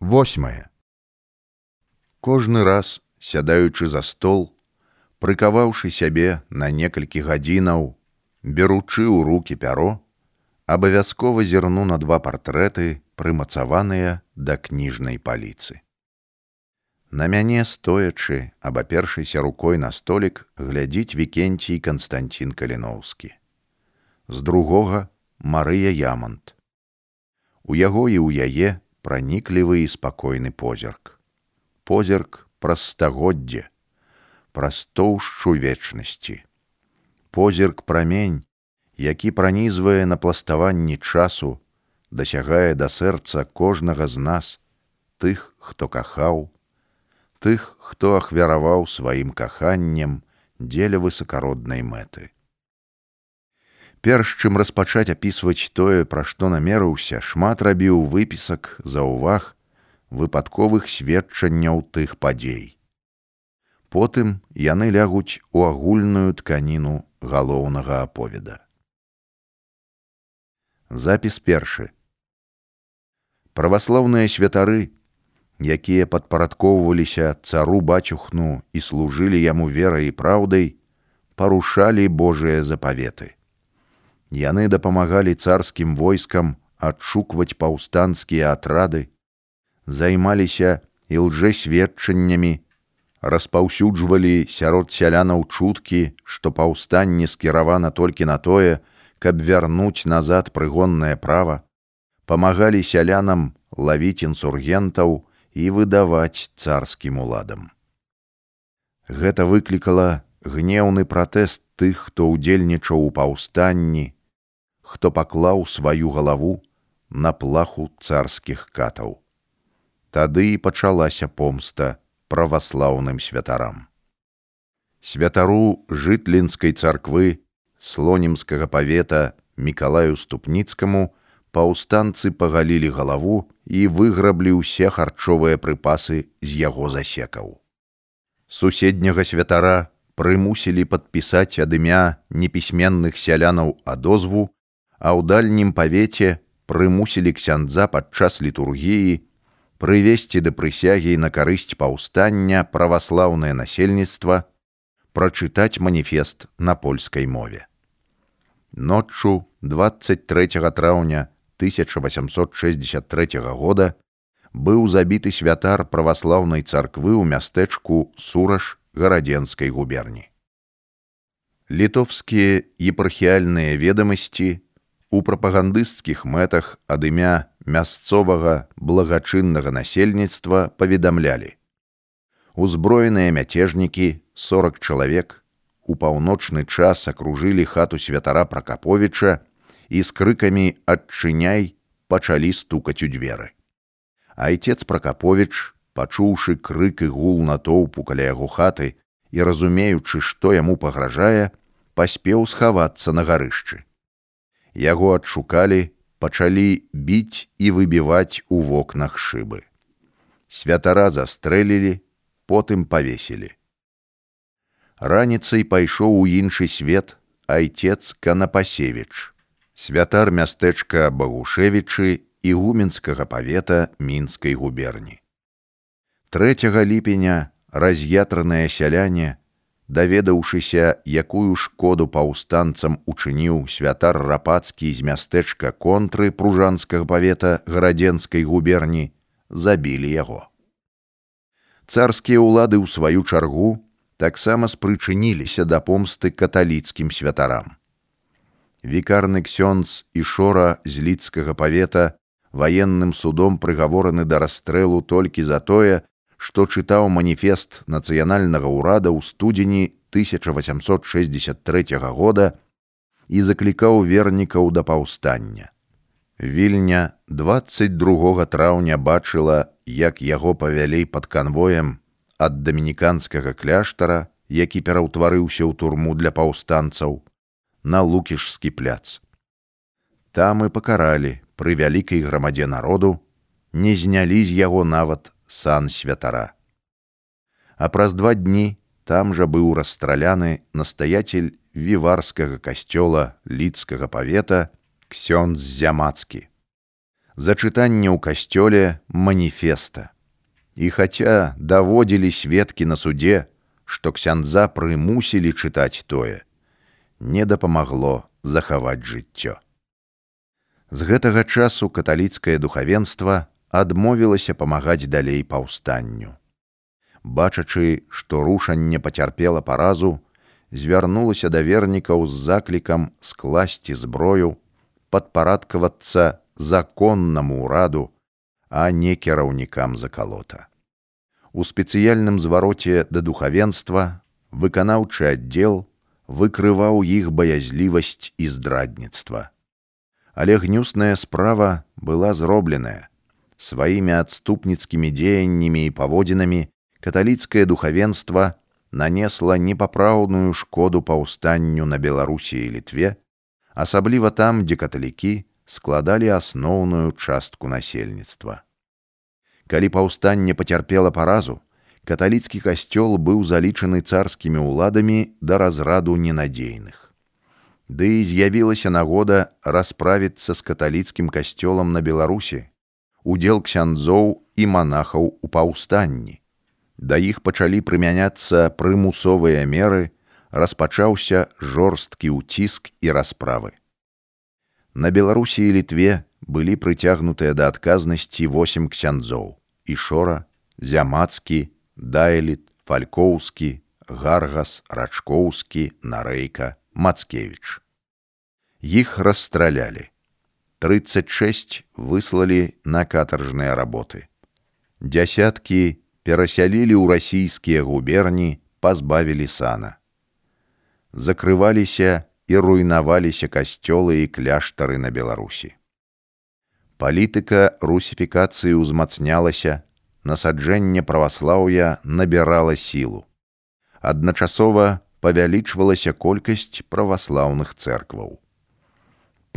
восьмае кожны раз сядаючы за стол прыкаваўшы сябе на некалькі гадзінаў беручы ў руки пяро абавязкова зірну на два партрэты прымацаваныя да кніжнай паліцы. На мяне стоячы абапершыся рукой на столік глядзіць вікенцій константин каліноўскі з другога марыя ямонт у яго і ў яе праніклівы і спакойны позірк. Позірк праз стагоддзе праз тоўшчу вечнасці. Позірк прамень які пранізвае на пластаванні часу дасягае да сэрца кожнага з нас тых хто кахаў тых хто ахвяраваў сваім каханнем дзеля высакароднай мэты Перш чым распачаць апісваць тое, пра што намерыўся, шмат рабіў выпісак за ўваг выпадковых сведчанняў тых падзей. Потым яны лягуць у агульную тканіну галоўнага аповеда. Запіс першы. Праваслаўныя святары, якія падпарадкоўваліся цару бацюхну і служылі яму верай і праўдай, парушалі Божыя запаветы. Яны дапамагалі царскім войскам адшукваць паўстанцкія атрады, займаліся і лжэсведчаннямі, распаўсюджвалі сярод сялянаў чуткі, што паўстанне скіравана толькі на тое, каб вярнуць назад прыгоннае права, памагалі сялянам лавіць інсургентаў і выдаваць царскім уладам. Гэта выклікала гнеўны пратэст тых, хто ўдзельнічаў у паўстанні, хто паклаў сваю галаву на плаху царскіх катаў. Тады і пачалася помста праваслаўным святарам. Святару жытлінскай царквы слонімскага павета мікалаю ступніцкаму паўстанцы пагалілі галаву і выграблі ўсе харчовыя прыпасы з яго засекаў. Суседняга святара прымусілі падпісаць ад імя непісьменных сялянаў адозву а ў дальнім павеце прымусілі ксяндза падчас літургіі прывесці да прысягі на карысць паўстання праваслаўнае насельніцтва прачытаць маніфест на польскай мове. Ноччу 23 траўня 1863 года быў забіты святар праваслаўнай царквы ў мястэчку сураж гарадзенскай губерні. Літовскія епархіяльныя ведамасці у прапагандысцкіх мэтах ад імя мясцовага благачыннага насельніцтва паведамлялі. Узброеныя мяцежнікі 40 чалавек у паўночны час акружылі хату святара Пракаповіча і з крыкамі адчыняй пачалі стукаць у дзверы. Айцец Пракаповіч, пачуўшы крык і гул натоўпу каля яго хаты і разумеючы, што яму пагражае, паспеў схавацца на гарышчы яго адшукалі, пачалі біць і выбіваць у вокнах шыбы. Святара застрэлілі, потым павесілі. Раніцай пайшоў у іншы свет айцец Канапасевіч, святар мястэчка Багушевічы і гуменскага павета мінскай губерні. 3 ліпеня раз'ятраныя сяляне даведаўшыся, якую шкоду паўстанцам учыніў святар рапацкі з мястэчка контры пружанскага павета гарадзенскай губерні, забілі яго. Царскія ўлады ў сваю чаргу таксама спрычыніліся да помсты каталіцкім святарам. Вікарны ксёнз і шора з лідскага павета ваенным судом прыгавораны да расстрэлу толькі за тое, што чытаў маніфест нацыянальнага ўрада ў студзені 1863 года і заклікаў вернікаў да паўстання. Вільня 22 траўня бачыла, як яго павялей пад канвоем ад дамініканскага кляштара, які пераўтварыўся ў турму для паўстанцаў на лукішскі пляц. Там і пакаралі пры вялікай грамадзе народу, не знялі з яго нават сан святара. А праз два дні там жа быў расстраляны настаятель віварскага касцёла лідскага павета ксёнд зямацкі. зачытанне ў касцёле маніфеста. І хаця даводзілі сведкі на суде, што ксяндза прымусілі чытаць тое, не дапамагло захаваць жыццё. З гэтага часу каталіцкае духавенства адмовілася памагаць далей паўстанню. Бачачы, што рушанне пацярпела паразу, звярнулася да вернікаў з заклікам скласці зброю, падпарадкавацца законнаму ўраду, а не кіраўнікам закалота. У спецыяльным звароце да духавенства выканаўчы аддзел выкрываў іх баязлівасць і здрадніцтва. Але гнюсная справа была зробленая. Сваімі адступніцкімі дзеяннямі і паводзінамі каталіцкае духавенства нанесла непапраўную шкоду паўстанню на Беларусі і літве, асабліва там, дзе каталікі складалі асноўную частку насельніцтва. Калі паўстанне пацярпела паразу, каталіцкі касцёл быў залічаны царскімі ўладамі да разраду ненадзейных. Ды і з'явілася нагода расправіцца з каталіцкім касцёлам на Беларусі, удзел ксяндзоў і манахаў у паўстанні. Да іх пачалі прымяняцца прымусовыя меры, распачаўся жорсткі ўціск і расправы. На Беларусі і літве былі прыцягнутыя да адказнасці восем ксяндзоў: ішора, зямацкі, дайліт, фалькоўскі, гаргас, рачкоўскі, нарэйка, мацкевич. Іх расстралялі. 36 выслалі на катаржныя работы. Дзясяткі перасялілі ў расійскія губерні, пазбавілі сана. Закрываліся і руйнаваліся касцёлы і кляштары на Беларусі. Палітыка русіфікацыі ўзмацнялася, насаджэнне праваслаўя набірала сілу. Адначасова павялічвалася колькасць праваслаўных цэркваў.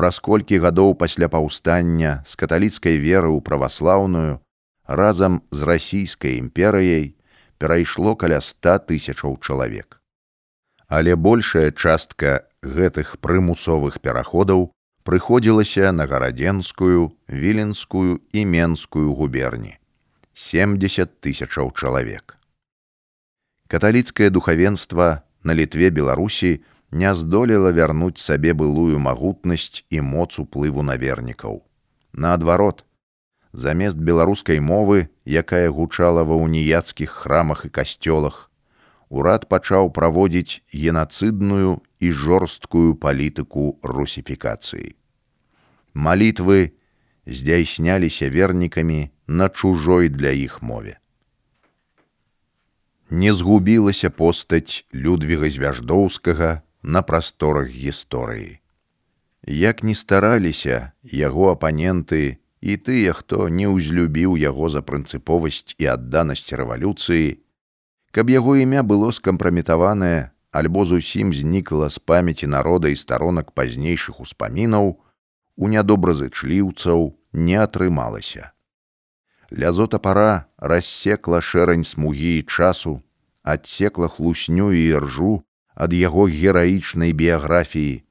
Праз колькі гадоў пасля паўстання з каталіцкай веры ў праваслаўную разам з расійскай імперыяй перайшло каля ста тысячаў чалавек. Але большая частка гэтых прымусовых пераходаў прыходзілася на гарадзенскую, віленскую і менскую губерні. 70 тысячаў чалавек. Каталіцкае духавенства на літве Беларусі не здолела вярнуць сабе былую магутнасць і моц уплыву навернікаў. Наадварот, замест беларускай мовы, якая гучала ва уніяцкіх храмах і касцёлах, урад пачаў праводзіць генацыдную і жорсткую палітыку русіфікацыі. Малітвы здзяйсняліся вернікамі на чужой для іх мове. Не згубілася постаць Людвіга звяждоўскага на прасторах гісторыі. Як ні стараліся яго апаненты і тыя, хто не ўзлюбіў яго за прынцыповасць і адданасць рэвалюцыі, каб яго імя было скампраметаванае альбо зусім знікла з памяці народа і старонак пазнейшых успамінаў, у нядобразычліўцаў не атрымалася. Лязота пара рассекла шэрань смугі і часу, адсекла хлусню і іржу ад яго гераічнай біяграфіі,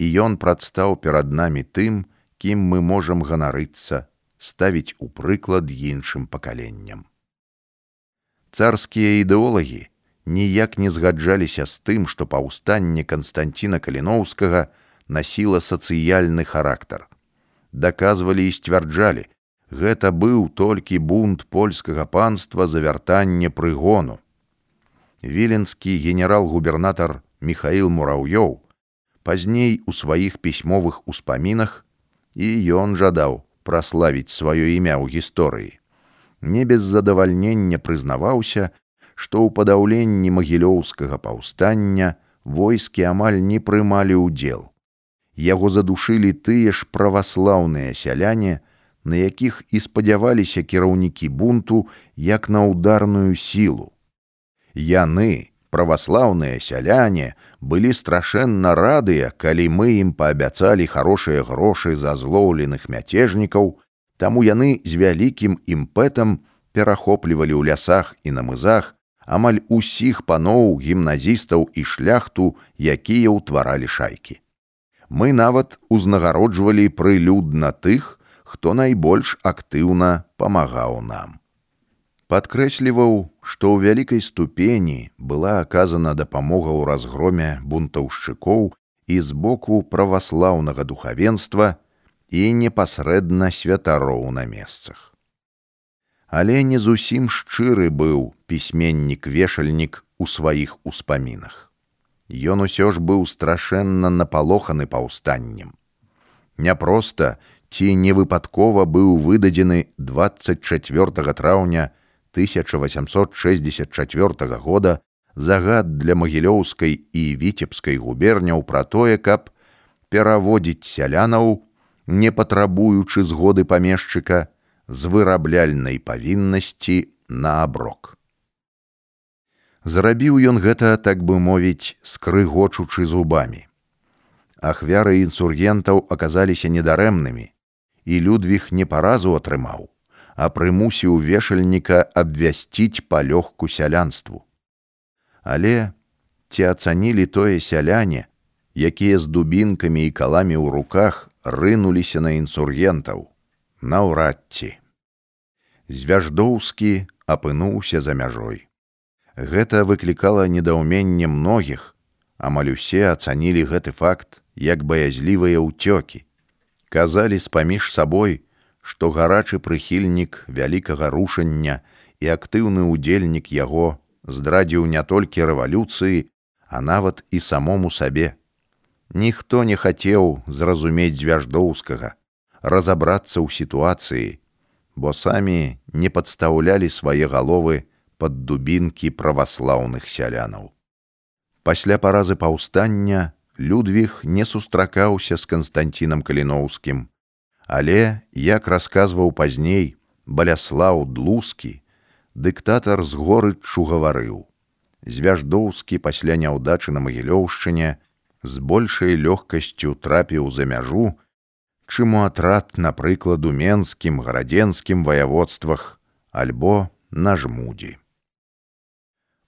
і ён прадстаў перад намі тым, кім мы можам ганарыцца, ставіць у прыклад іншым пакаленням. Царскія ідэолагі ніяк не згаджаліся з тым, што паўстанне Канстанціна Каліноўскага насіла сацыяльны характар. Даказвалі і сцвярджалі, гэта быў толькі бунт польскага панства за вяртанне прыгону. Віленскі генерал-губернатар Михаил Мураўёў пазней у сваіх пісьмовых успамінах і ён жадаў праславіць сваё імя ў гісторыі. Не без задавальнення прызнаваўся, што ў падаўленні магілёўскага паўстання войскі амаль не прымалі ўдзел. Яго задушылі тыя ж праваслаўныя сяляне, на якіх і спадзяваліся кіраўнікі бунту як на ударную сілу. Яны, праваслаўныя сяляне, былі страшэнна радыя, калі мы ім паабяцалі хорошыя грошы за злоўленых мяцежнікаў, таму яны з вялікім імпэтам перахоплівалі ў лясах і на мызах амаль усіх паноў гімназістаў і шляхту, якія ўтваралі шайкі. Мы нават узнагароджвалі прылюдна тых, хто найбольш актыўна памагаў нам. Падкрэсліваў, што ў вялікай ступені была аказана дапамога ў разгроме бунтаўшчыкоў і з боку праваслаўнага духавенства і непасрэдна святароў на месцах. Але не зусім шчыры быў пісьменнік-вешальнік у сваіх успамінах. Ён усё ж быў страшэнна напалоханы паўстаннем. Няпроста ці невыпадкова быў выдадзены 24 траўня 1864 года загад для магілёўскай і віцебскай губерняў пра тое, каб пераводзіць сялянаў, не патрабуючы згоды памешчыка з вырабляльнай павіннасці на аброк. Зрабіў ён гэта, так бы мовіць, скрыгочучы зубамі. Ахвяры інсургентаў аказаліся недарэмнымі, і Людвіг не паразу атрымаў, а прымусіў вешальніка абвясціць палёгку сялянству. Але ці ацанілі тое сяляне, якія з дубінкамі і каламі ў руках рынуліся на інсургентаў, наўрад ці. Звяждоўскі апынуўся за мяжой. Гэта выклікала недаўменне многіх, амаль усе ацанілі гэты факт як баязлівыя ўцёкі. Казалі з-паміж сабой, што гарачы прыхільнік вялікага рушання і актыўны ўдзельнік яго здрадзіў не толькі рэвалюцыі, а нават і самому сабе. Ніхто не хацеў зразумець звяждоўскага, разабрацца ў сітуацыі, бо самі не падстаўлялі свае галовы пад дубінкі праваслаўных сялянаў. Пасля паразы паўстання Людвіг не сустракаўся з Канстанцінам Каліноўскім, Але, як расказваў пазней баляслаў длузкі, дыктатар з горыччу гаварыў. Звяждоўскі пасля няўдачы на магілёўшчыне з большай лёгкасцю трапіў за мяжу, чым у атрад, напрыклад, у менскім гарадзенскім ваяводствах альбо на жмудзі.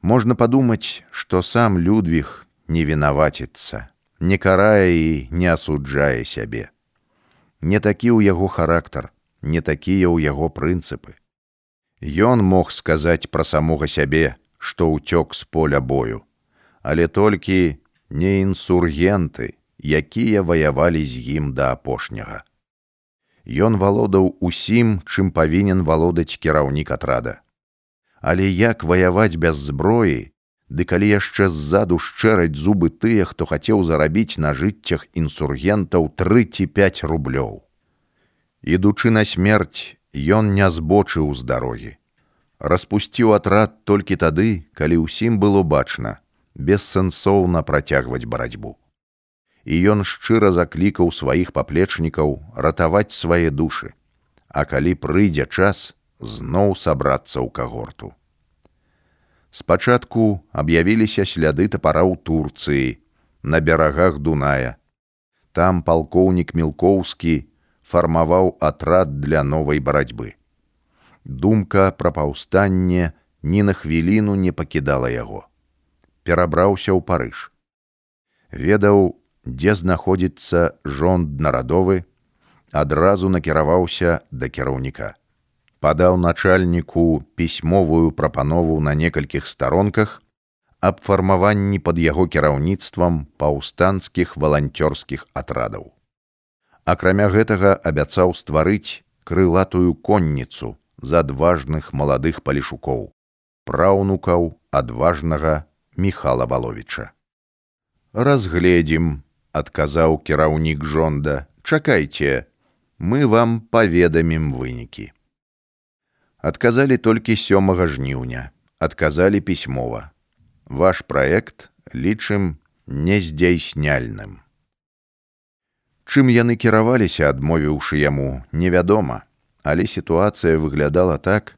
Можна падумаць, што сам Людвіг не вінаваціцца, не карае і не асуджае сябе не такі ў яго характар, не такія ў яго прынцыпы. Ён мог сказаць пра самога сябе, што ўцёк з поля бою, але толькі не інсургенты, якія ваявалі з ім да апошняга. Ён валодаў усім, чым павінен валодаць кіраўнік атрада. Але як ваяваць без зброі, ды калі яшчэ ззаду шчэраць зубы тыя, хто хацеў зарабіць на жыццях інсургентаў тры ці пяць рублёў. Ідучы на смерць, ён не збочыў з дарогі. Распусціў атрад толькі тады, калі ўсім было бачна, бессэнсоўна працягваць барацьбу. І ён шчыра заклікаў сваіх паплечнікаў ратаваць свае душы, А калі прыйдзе час зноў сабрацца ў кагорту. Спачатку аб'явіліся сляды тапара ў Турцыі, на берагах Дуная. Там палкоўнік мілкоўскі фармаваў атрад для новай барацьбы. Думка пра паўстанне ні на хвіліну не пакідала яго. Перабраўся ў парыж. Ведаў, дзе знаходзіцца жонд нарадовы, адразу накіраваўся да кіраўніка падаў начальніку пісьмовую прапанову на некалькіх старонках аб фармаванні пад яго кіраўніцтвам паўстанцкіх валанцёрскіх атрадаў. Акрамя гэтага абяцаў стварыць крылатую конніцу з адважных маладых палішукоў, праўнукаў адважнага Михала Баловіча. Разгледзім, адказаў кіраўнік жонда, чакайце, мы вам паведамім вынікі адказалі толькі сёмага жніўня адказалі пісьмова ваш праект лічым нездзяйсняльным чым яны кіраваліся адмовіўшы яму невядома. Але сітуацыя выглядала так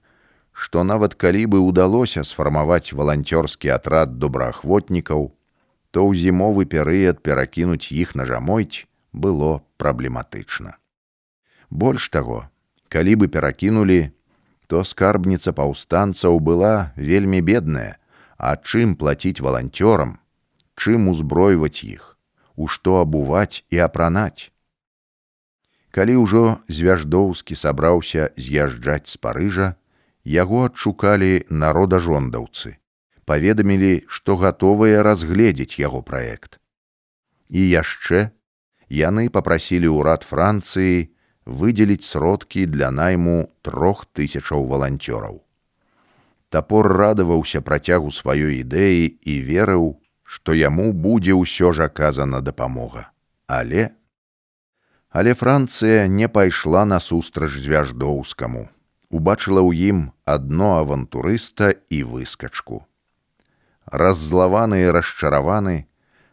што нават калі бы ўдалося сфармаваць валанцёрскі атрад добраахвотнікаў то ў зімовы перыяд перакінуць іх на жамойць было праблематычна. Больш таго калі бы перакінулі то скарбніца паўстанцаў была вельмі бедная, а чым плаціць валанцёрам, чым узбройваць іх, у што абуваць і апранаць. Калі ўжо звяждоўскі сабраўся з'язджаць з парыжа, яго адшукалі народажондаўцы, паведамілі, што гатовыя разгледзець яго праект. І яшчэ яны попрасілі ўрад Францыі выдзеліць сродкі для найму трох тысячаў валанцёраў. Тапор радаваўся працягу сваёй ідэі і верыў, што яму будзе ўсё ж аказана дапамога. Але Але Францыя не пайшла насустрач звяждоўскаму, убачыла ў ім адно авантурыста і выскачку. Раззлаваны і расчараваны,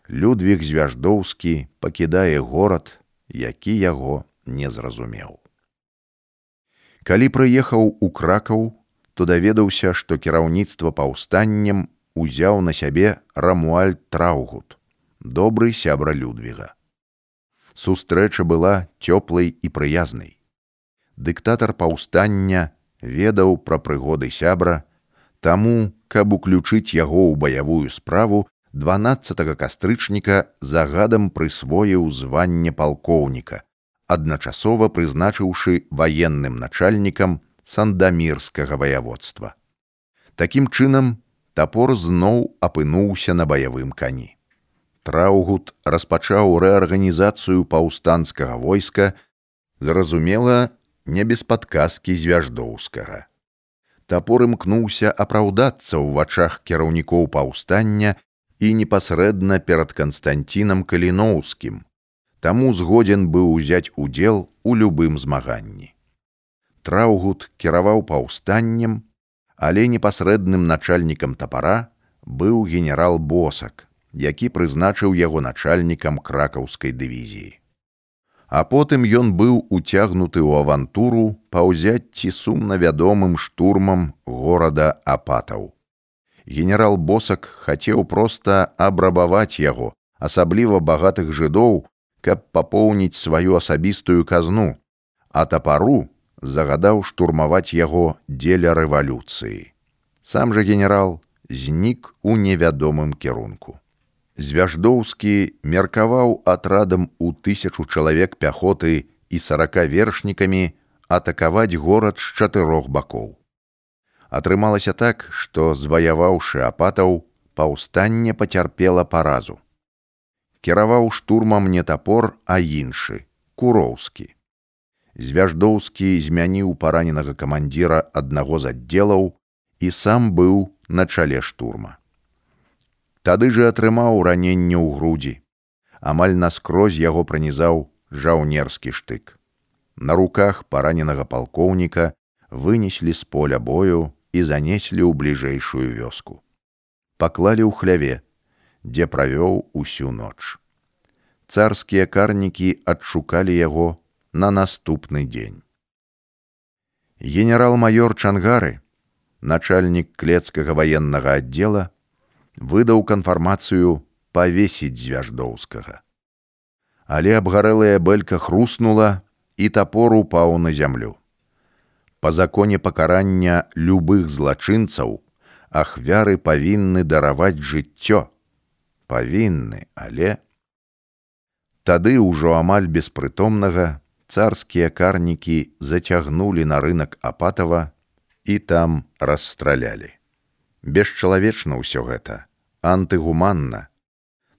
Людвіг звяждоўскі пакідае горад, які яго не зразумеў. Калі прыехаў у кракаў, то даведаўся, што кіраўніцтва паўстаннем узяў на сябе рамуальд траугут, добры сябра Людвіга. Сустрэча была цёплай і прыязнай. Дыктатар паўстання ведаў пра прыгоды сябра, таму, каб уключыць яго ў баявую справу, 12 кастрычніка загадам прысвоіў званне палкоўніка, адначасова прызначыўшы ваенным начальнікам сандамірскага ваяводства. Такім чынам топор зноў апынуўся на баявым кані. Траугут распачаў рэарганізацыю паўстанцкага войска, зразумела, не без падказкі звяждоўскага. Тапор імкнуўся апраўдацца ў вачах кіраўнікоў паўстання і непасрэдна перад Канстантінам Каліноўскім, таму згодзен быў узяць удзел у любым змаганні. Траўгут кіраваў паўстаннем, але непасрэдным начальнікам тапара быў генерал Босак, які прызначыў яго начальнікам кракаўскай дывізіі. А потым ён быў уцягнуты ў авантуру па ўзяцці сумна вядомым штурмам горада апатаў генерал босак хацеў проста абрабаваць яго асабліва багатых жыдоў каб папоўніць сваю асабістую казну а тапару загадаў штурмаваць яго дзеля рэвалюцыі. Сам жа генерал знік у невядомым кірунку. Звяждоўскі меркаваў атрадам у тысячу чалавек пяхоты і сарака вершнікамі атакаваць горад з чатырох бакоў. Атрымалася так, што зваяваўшы апатаў, паўстанне пацярпела паразу. Кіраваў штурмам не тапор, а іншы, куроўскі. Звяждоўскі змяніў параненага камандзіра аднаго з аддзелаў і сам быў на чале штурма. Тады ж атрымаў раненне ў грудзі. Амаль наскрозь яго пранізаў жаўнерскі штык. На руках параненага палкоўніка вынеслі з поля бою і занеслі ў бліжэйшую вёску. Паклалі ў хляве, дзе правёў усю ноч. Царскія карнікі адшукалі яго на наступны дзень. Генерал-маёр Чангары, начальнік клецкага ваеннага аддзела, выдаў канфармацыю павесіць звяждоўскага. Але абгарэлая бэлька хрустнула і тапор упаў на зямлю па законе пакарання любых злачынцаў ахвяры павінны дараваць жыццё павінны але тады ўжо амаль беспрытомнага царскія карнікі зацягнулі на рынок апатава і там расстралялі бесчалавечна ўсё гэта антыгуманна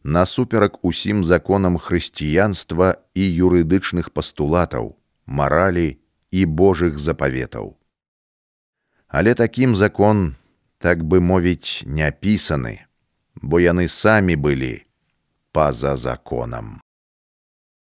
насуперак усім законам хрысціянства і юрыдычных пастулатаў маралі і Божых запаветаў. Але такім закон, так бы мовіць, не пісаны, бо яны самі былі па-за законам.